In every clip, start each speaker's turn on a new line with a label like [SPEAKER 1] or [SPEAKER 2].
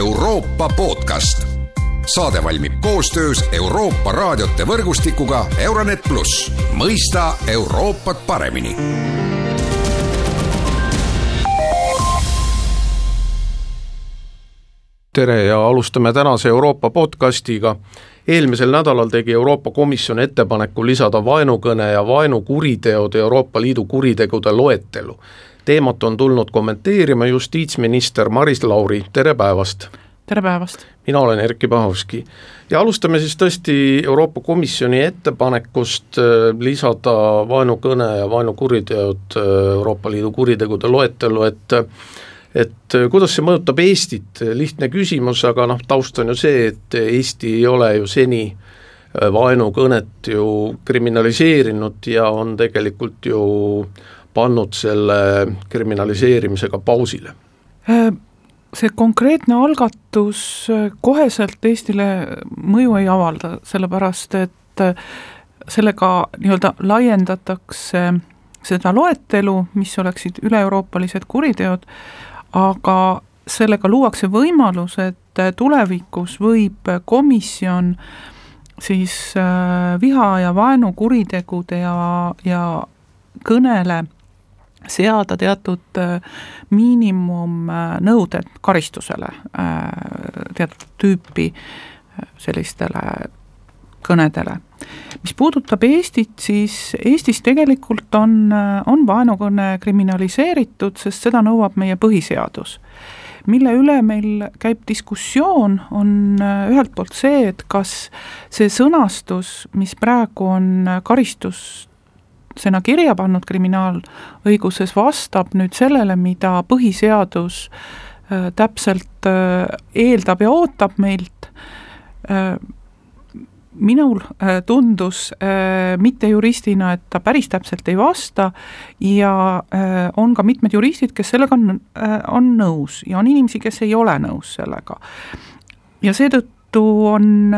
[SPEAKER 1] Euroopa podcast. saade valmib koostöös Euroopa raadiote võrgustikuga Euronet pluss, mõista Euroopat paremini
[SPEAKER 2] tere ja alustame tänase Euroopa podcastiga. eelmisel nädalal tegi Euroopa Komisjon ettepaneku lisada vaenukõne ja vaenukuriteod Euroopa Liidu kuritegude loetellu. Teemat on tulnud kommenteerima justiitsminister Maris Lauri, tere päevast!
[SPEAKER 3] tere päevast!
[SPEAKER 2] mina olen Erkki Pahovski ja alustame siis tõesti Euroopa Komisjoni ettepanekust äh, lisada vaenukõne ja vaenukuriteod äh, Euroopa Liidu kuritegude loetellu, et et äh, kuidas see mõjutab Eestit, lihtne küsimus, aga noh, taust on ju see, et Eesti ei ole ju seni vaenukõnet ju kriminaliseerinud ja on tegelikult ju pannud selle kriminaliseerimisega pausile.
[SPEAKER 3] See konkreetne algatus koheselt Eestile mõju ei avalda, sellepärast et sellega nii-öelda laiendatakse seda loetelu, mis oleksid üle-euroopalised kuriteod, aga sellega luuakse võimalus, et tulevikus võib komisjon siis äh, viha ja vaenu kuritegude ja, ja kõnele seada teatud äh, miinimumnõuded karistusele äh, teatud tüüpi sellistele kõnedele. mis puudutab Eestit, siis Eestis tegelikult on, on vaenukõne kriminaliseeritud, sest seda nõuab meie põhiseadus. mille üle meil käib diskussioon, on ühelt poolt see, et kas see sõnastus, mis praegu on karistusena kirja pannud kriminaalõiguses, vastab nüüd sellele, mida põhiseadus äh, täpselt äh, eeldab ja ootab meilt äh, minul tundus mittejuristina, et ta päris täpselt ei vasta ja on ka mitmed juristid, kes sellega on, on nõus ja on inimesi, kes ei ole nõus sellega. ja seetõttu on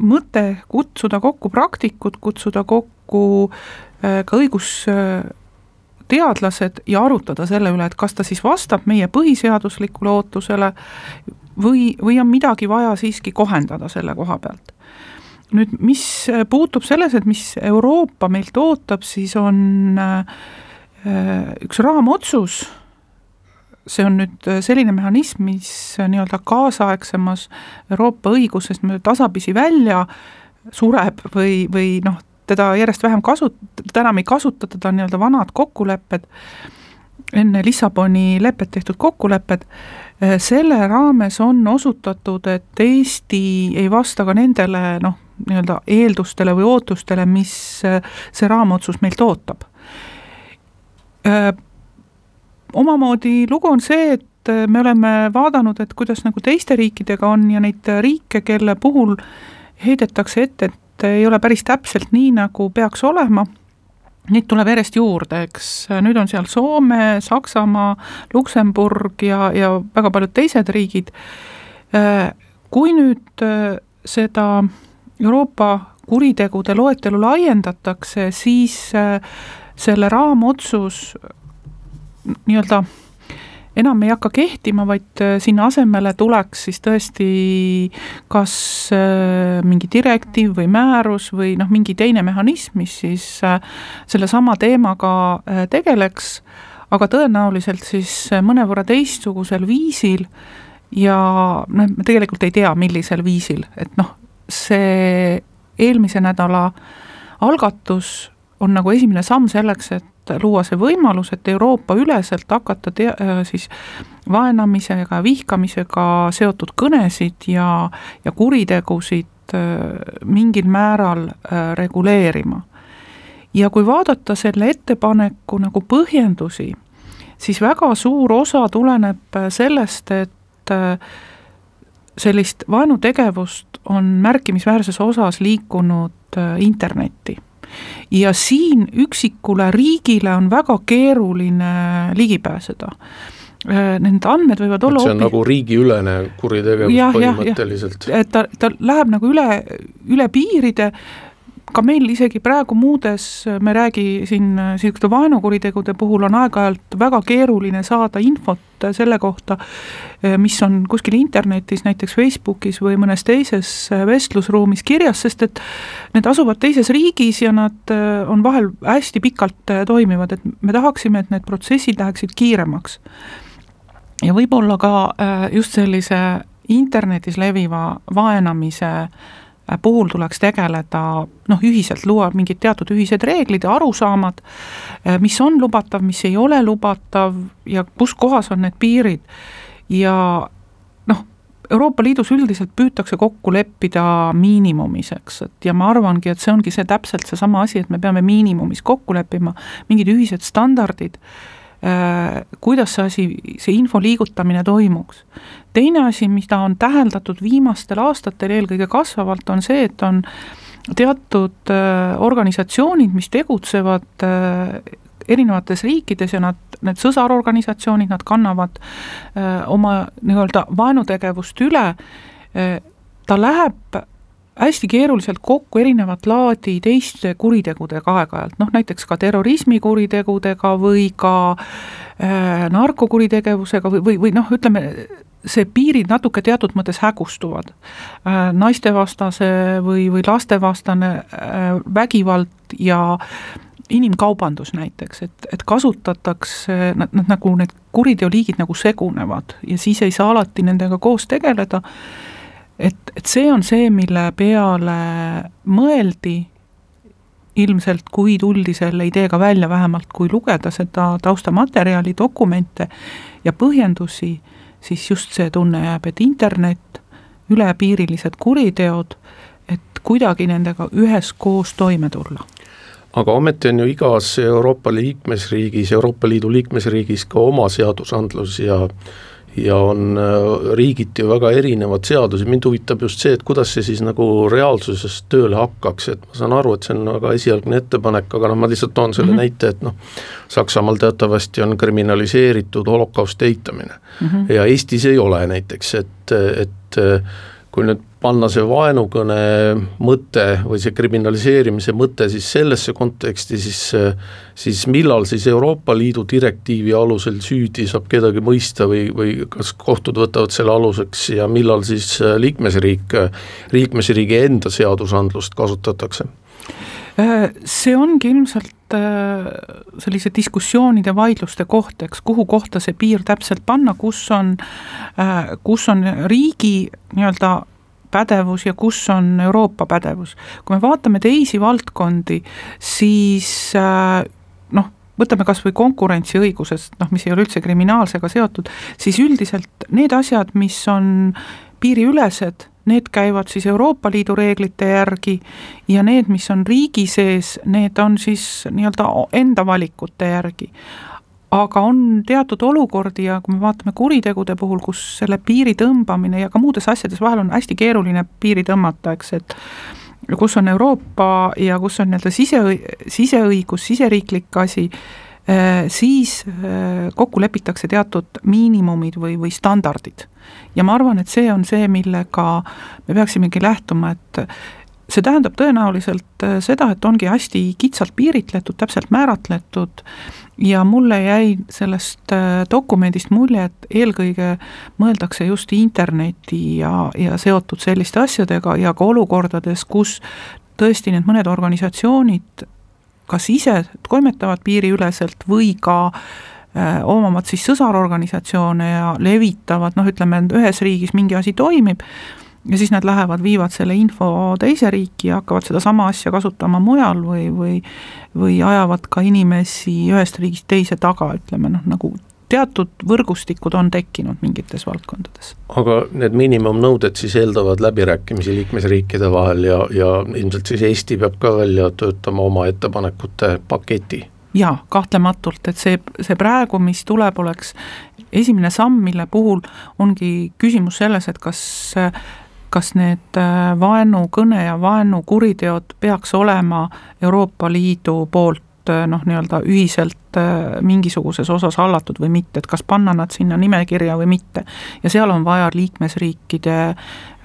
[SPEAKER 3] mõte kutsuda kokku praktikud, kutsuda kokku ka õigusteadlased ja arutada selle üle, et kas ta siis vastab meie põhiseaduslikule ootusele või, või on midagi vaja siiski kohendada selle koha pealt. Nüüd, mis puutub selles, et mis Euroopa meilt ootab, siis on äh, üks raamotsus, see on nüüd selline mehhanism, mis nii-öelda kaasaegsemas Euroopa õiguses tasapisi välja sureb või, või noh, teda järjest vähem kasut-, teda enam ei kasutata, ta on nii-öelda vanad kokkulepped, enne Lissaboni lepet tehtud kokkulepped, selle raames on osutatud, et Eesti ei vasta ka nendele noh, nii-öelda eeldustele või ootustele, mis äh, see raamotsus meilt ootab. Äh, omamoodi lugu on see, et me oleme vaadanud, et kuidas nagu teiste riikidega on ja neid riike, kelle puhul heidetakse ette, et ei ole päris täpselt nii, nagu peaks olema, neid tuleb järjest juurde, eks nüüd on seal Soome, Saksamaa, Luksemburg ja, ja väga paljud teised riigid. kui nüüd seda Euroopa kuritegude loetelu laiendatakse, siis äh, selle raamotsus nii-öelda enam ei hakka kehtima, vaid äh, sinna asemele tuleks siis tõesti kas äh, mingi direktiiv või määrus või noh, mingi teine mehhanism, mis siis sellesama teemaga tegeleks, aga tõenäoliselt siis mõnevõrra teistsugusel viisil ja noh, me tegelikult ei tea, millisel viisil, et noh, see eelmise nädala algatus on nagu esimene samm selleks, et luua see võimalus, et Euroopa üleselt hakata te-, äh, siis vaenamisega, vihkamisega seotud kõnesid ja, ja kuritegusid äh, mingil määral äh, reguleerima. ja kui vaadata selle ettepaneku nagu põhjendusi, siis väga suur osa tuleneb sellest, et sellist vaenutegevust on märkimisväärses osas liikunud internetti. Ja siin üksikule riigile on väga keeruline ligi pääseda äh, need andmed võivad olla
[SPEAKER 2] see on opi... nagu riigiülene kuritegevus ja, põhimõtteliselt.
[SPEAKER 3] et ta, ta läheb nagu üle, üle piiride, ka meil isegi praegu muudes, me räägi siin niisuguste vaenukuritegude puhul on aeg-ajalt väga keeruline saada infot selle kohta, mis on kuskil internetis, näiteks Facebookis või mõnes teises vestlusruumis kirjas, sest et need asuvad teises riigis ja nad on vahel hästi pikalt toimivad, et me tahaksime, et need protsessid läheksid kiiremaks. ja võib-olla ka just sellise internetis leviva vaenamise äh, puhul tuleks tegeleda noh, ühiselt luua mingid teatud ühised reeglid ja arusaamad, äh, mis on lubatav, mis ei ole lubatav ja kus kohas on need piirid. ja noh, Euroopa Liidus üldiselt püütakse kokku leppida miinimumis, eks, et ja ma arvangi, et see ongi see täpselt seesama asi, et me peame miinimumis kokku leppima, mingid ühised standardid Äh, kuidas see asi, see info liigutamine toimuks. Teine asi, mida on täheldatud viimastel aastatel eelkõige kasvavalt, on see, et on teatud äh, organisatsioonid, mis tegutsevad äh, erinevates riikides ja nad, need sõsarorganisatsioonid, nad kannavad oma nii-öelda vaenutegevust üle, ta läheb hästi keeruliselt kokku erinevat laadi teiste kuritegudega aeg-ajalt, noh näiteks ka terrorismikuritegudega või ka äh, narkokuritegevusega või, või, või noh, ütleme, see piirid natuke teatud mõttes hägustuvad äh,. naistevastase või, või lastevastane äh, vägivald ja inimkaubandus näiteks, et, et kasutatakse, nad, nad nagu need kuriteoliigid nagu segunevad ja siis ei saa alati nendega koos tegeleda et, et see on see, mille peale mõeldi ilmselt, kui tuldi selle ideega välja, vähemalt kui lugeda seda taustamaterjali, dokumente ja põhjendusi, siis just see tunne jääb, et internet, ülepiirilised kuriteod, et kuidagi nendega üheskoos toime tulla.
[SPEAKER 2] Aga ometi on ju igas Euroopa liikmesriigis, Euroopa Liidu liikmesriigis ka oma seadusandlus ja ja on äh, riigiti ju väga erinevad seadused, mind huvitab just see, et kuidas see siis nagu reaalsuses tööle hakkaks, et ma saan aru, et see on väga esialgne ettepanek, aga noh, ma lihtsalt toon selle mm -hmm. näite, et noh, Saksamaal teatavasti on kriminaliseeritud holokausti eitamine mm -hmm. ja Eestis ei ole näiteks, et, et kui nüüd panna see vaenukõne mõte või see kriminaliseerimise mõte siis sellesse konteksti, siis siis millal siis Euroopa Liidu direktiivi alusel süüdi saab kedagi mõista või, või kas kohtud võtavad selle aluseks ja millal siis liikmesriik, liikmesriigi enda seadusandlust kasutatakse?
[SPEAKER 3] See ongi ilmselt äh, sellise diskussioonide, vaidluste koht, eks, kuhu kohta see piir täpselt panna, kus on, äh, kus on riigi nii-öelda pädevus ja kus on Euroopa pädevus. kui me vaatame teisi valdkondi, siis äh, noh, võtame kas või konkurentsiõigusest, noh, mis ei ole üldse kriminaalsega seotud, siis üldiselt need asjad, mis on piiriülesed, need käivad siis Euroopa Liidu reeglite järgi ja need, mis on riigi sees, need on siis nii-öelda enda valikute järgi aga on teatud olukordi ja kui me vaatame kuritegude puhul, kus selle piiri tõmbamine ja ka muudes asjades vahel on hästi keeruline piiri tõmmata, eks, et kus on Euroopa ja kus on nii-öelda sise, siseõigus, siseriiklik asi, eh, siis eh, kokku lepitakse teatud miinimumid või, või standardid. ja ma arvan, et see on see, millega me peaksimegi lähtuma, et see tähendab tõenäoliselt eh, seda, et ongi hästi kitsalt piiritletud, täpselt määratletud ja mulle jäi sellest äh, dokumendist mulje, et eelkõige mõeldakse just interneti ja, ja seotud selliste asjadega ja ka olukordades, kus tõesti need mõned organisatsioonid kas ise toimetavad piiriüleselt või ka äh, omavad siis sõsarorganisatsioone ja levitavad, noh, ütleme, ühes riigis mingi asi toimib, ja siis nad lähevad, viivad selle info teise riiki ja hakkavad sedasama asja kasutama mujal või, või või ajavad ka inimesi ühest riigist teise taga, ütleme noh, nagu teatud võrgustikud on tekkinud mingites valdkondades.
[SPEAKER 2] aga need miinimumnõuded siis eeldavad läbirääkimisi liikmesriikide vahel ja, ja ilmselt siis Eesti peab ka välja töötama oma ettepanekute paketi?
[SPEAKER 3] jaa, kahtlematult, et see, see praegu, mis tuleb, oleks esimene samm, mille puhul ongi küsimus selles, et kas kas need äh, vaenukõne ja vaenukuriteod peaks olema Euroopa Liidu poolt noh, nii-öelda ühiselt mingisuguses osas hallatud või mitte, et kas panna nad sinna nimekirja või mitte. ja seal on vaja liikmesriikide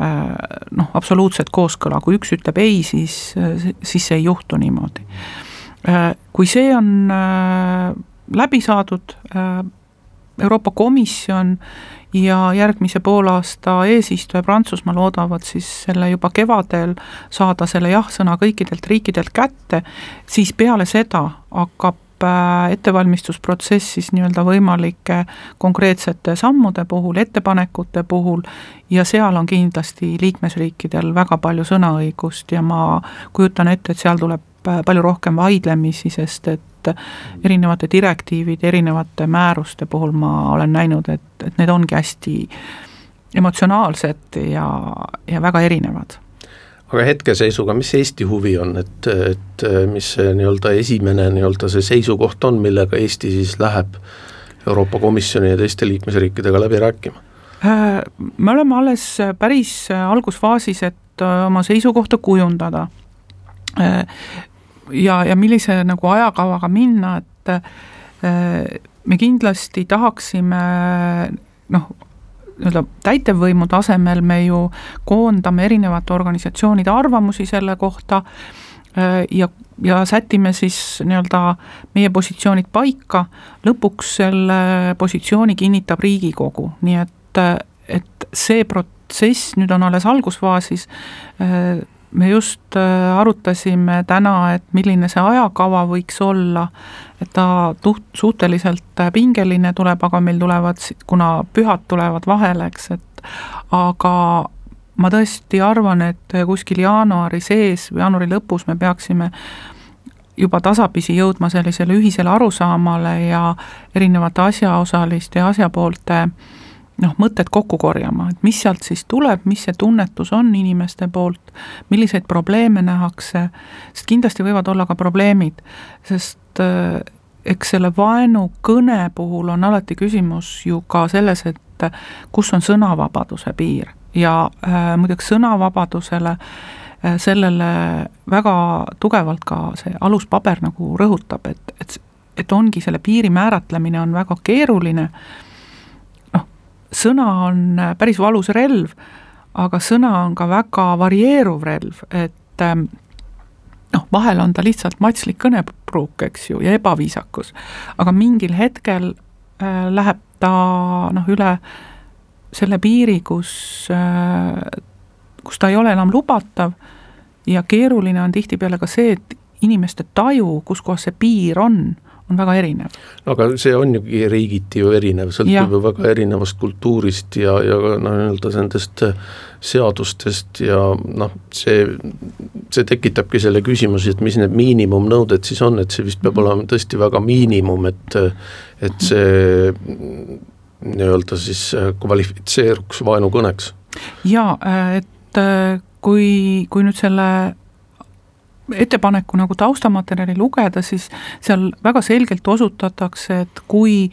[SPEAKER 3] noh, absoluutset kooskõla, kui üks ütleb ei, siis, siis see ei juhtu niimoodi. Kui see on läbi saadud, Euroopa Komisjon ja järgmise poolaasta eesistuja Prantsusmaa loodavad siis selle juba kevadel saada selle jah-sõna kõikidelt riikidelt kätte, siis peale seda hakkab äh, ettevalmistusprotsess siis nii-öelda võimalike konkreetsete sammude puhul, ettepanekute puhul ja seal on kindlasti liikmesriikidel väga palju sõnaõigust ja ma kujutan ette, et seal tuleb äh, palju rohkem vaidlemisi, sest et erinevate direktiivide, erinevate määruste puhul ma olen näinud, et, et need ongi hästi emotsionaalsed ja, ja väga erinevad
[SPEAKER 2] aga hetkeseisuga, mis Eesti huvi on, et, et mis see nii-öelda esimene nii-öelda see seisukoht on, millega Eesti siis läheb Euroopa Komisjoni ja teiste liikmesriikidega läbi rääkima?
[SPEAKER 3] Äh, me oleme alles päris algusfaasis, et oma seisukohta kujundada. Äh, ja, ja millise nagu ajakavaga minna, et äh, me kindlasti tahaksime noh, nii-öelda täitevvõimu tasemel me ju koondame erinevate organisatsioonide arvamusi selle kohta äh, ja, ja sätime siis nii-öelda meie positsioonid paika, lõpuks selle positsiooni kinnitab Riigikogu, nii et, et see protsess nüüd on alles algusfaasis, äh, me just äh, arutasime täna, et milline see ajakava võiks olla, et ta tuht-, suhteliselt äh, pingeline tuleb, aga meil tulevad, kuna pühad tulevad vahele, eks, et aga ma tõesti arvan, et kuskil jaanuari sees või jaanuari lõpus me peaksime juba tasapisi jõudma sellisele ühisele arusaamale ja erinevate asjaosaliste ja asjapoolte äh, noh, mõtted kokku korjama, et mis sealt siis tuleb, mis see tunnetus on inimeste poolt, milliseid probleeme nähakse, sest kindlasti võivad olla ka probleemid, sest äh, eks selle vaenukõne puhul on alati küsimus ju ka selles, et kus on sõnavabaduse piir. Ja äh, muideks sõnavabadusele äh, sellele väga tugevalt ka see aluspaber nagu rõhutab, et, et, et ongi selle piiri määratlemine on väga keeruline äh,, sõna on äh, päris valus relv, aga sõna on ka väga varieeruv relv, et ähm, noh, vahel on ta lihtsalt matslik kõnepruuk, eks ju, ja ebaviisakus. aga mingil hetkel äh, läheb ta noh, üle selle piiri, kus äh,, kus ta ei ole enam lubatav ja keeruline on tihtipeale ka see, et inimeste taju, kus kohas see piir on on väga erinev.
[SPEAKER 2] aga see on ju riigiti ju erinev, sõltub ju väga erinevast kultuurist ja, ja noh, nii-öelda nendest äh, seadustest ja noh, see, see tekitabki selle küsimuse, et mis need miinimumnõuded siis on, et see vist peab mhm. olema tõesti väga miinimum, et et see nii-öelda siis äh, kvalifitseeruks vaenukõneks.
[SPEAKER 3] jaa, äh, et kui, kui nüüd selle ettepaneku nagu taustamaterjali lugeda, siis seal väga selgelt osutatakse, et kui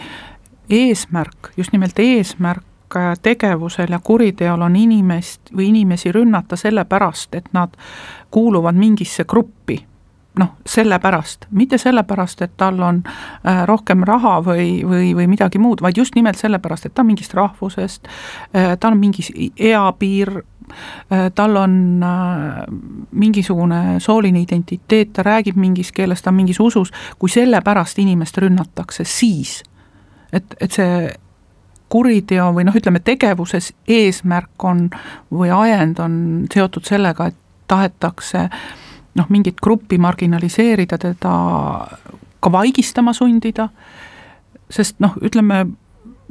[SPEAKER 3] eesmärk, just nimelt eesmärk tegevusel ja kuriteol on inimest või inimesi rünnata sellepärast, et nad kuuluvad mingisse gruppi, noh, sellepärast, mitte sellepärast, et tal on äh, rohkem raha või, või, või midagi muud, vaid just nimelt sellepärast, et ta on mingist rahvusest, äh, tal on mingi eapiir, Äh, tal on äh, mingisugune sooline identiteet, ta räägib mingis keeles, ta on mingis usus, kui selle pärast inimest rünnatakse, siis et, et see kuriteo või noh, ütleme tegevuses eesmärk on või ajend on seotud sellega, et tahetakse noh, mingit gruppi marginaliseerida, teda ka vaigistama sundida, sest noh, ütleme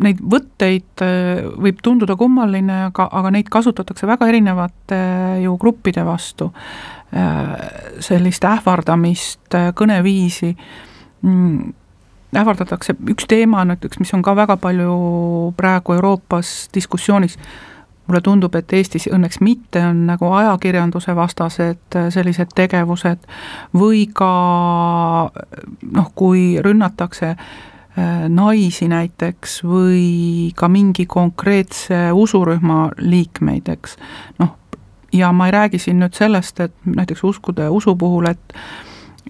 [SPEAKER 3] neid võtteid äh, võib tunduda kummaline, aga, aga neid kasutatakse väga erinevate äh, ju gruppide vastu. Äh, sellist ähvardamist, kõneviisi, mm, ähvardatakse, üks teema näiteks, mis on ka väga palju praegu Euroopas diskussioonis, mulle tundub, et Eestis õnneks mitte, on nagu ajakirjanduse vastased sellised tegevused või ka noh, kui rünnatakse äh, naisi näiteks või ka mingi konkreetse usurühma liikmeid, eks. noh, ja ma ei räägi siin nüüd sellest, et näiteks uskude usu puhul, et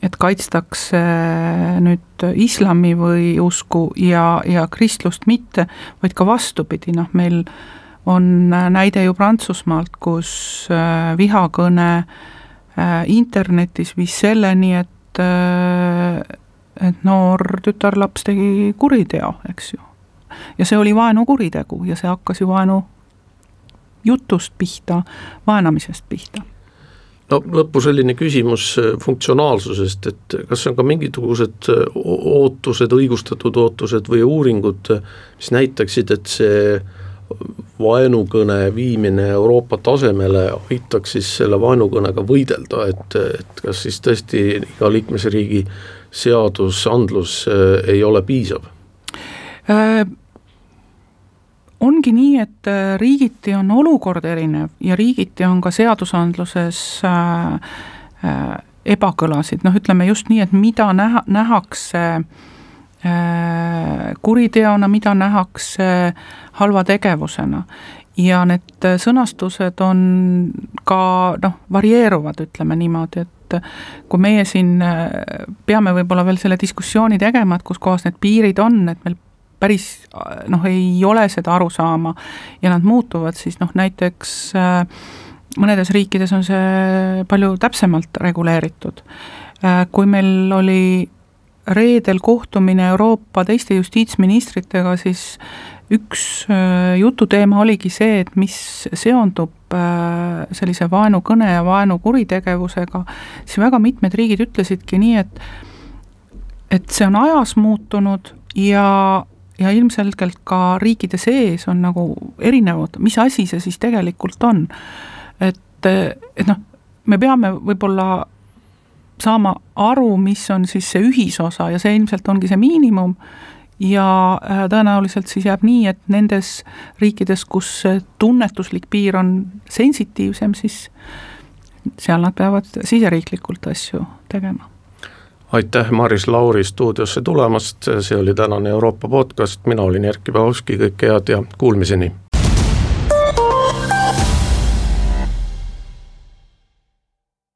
[SPEAKER 3] et kaitstakse nüüd islami või usku ja, ja kristlust mitte, vaid ka vastupidi, noh meil on näide ju Prantsusmaalt, kus äh, vihakõne äh, internetis viis selleni, et äh, et noor tütarlaps tegi kuriteo, eks ju. ja see oli vaenukuritegu ja see hakkas ju vaenu jutust pihta, vaenamisest pihta
[SPEAKER 2] no lõppu selline küsimus äh, funktsionaalsusest, et kas on ka mingisugused äh, ootused, õigustatud ootused või uuringud, mis näitaksid, et see vaenukõne viimine Euroopa tasemele aitaks siis selle vaenukõnega võidelda, et, et kas siis tõesti iga liikmesriigi seadusandlus äh, ei ole piisav
[SPEAKER 3] äh,? ongi nii, et äh, riigiti on olukord erinev ja riigiti on ka seadusandluses äh, äh, ebakõlasid, noh ütleme just nii, et mida näha, nähakse äh, kuriteona, mida nähakse halva tegevusena. ja need sõnastused on ka noh, varieeruvad, ütleme niimoodi, et kui meie siin äh, peame võib-olla veel selle diskussiooni tegema, et kus kohas need piirid on, et meil päris noh, ei ole seda arusaama ja nad muutuvad, siis noh, näiteks äh, mõnedes riikides on see palju täpsemalt reguleeritud. Äh, kui meil oli reedel kohtumine Euroopa teiste justiitsministritega, siis üks äh, jututeema oligi see, et mis seondub sellise vaenukõne ja vaenukuritegevusega, siis väga mitmed riigid ütlesidki nii, et et see on ajas muutunud ja ja ilmselgelt ka riikide sees on nagu erinevad, mis asi see siis tegelikult on. et, et noh, me peame võib-olla saama aru, mis on siis see ühisosa ja see ilmselt ongi see miinimum. Ja äh, tõenäoliselt siis jääb nii, et nendes riikides, kus tunnetuslik piir on sensitiivsem, siis seal nad peavad siseriiklikult asju tegema.
[SPEAKER 2] Aitäh, Maris Lauri stuudiosse tulemast, see oli tänane Euroopa podcast, mina olin Erkki Bahovski, kõike head ja kuulmiseni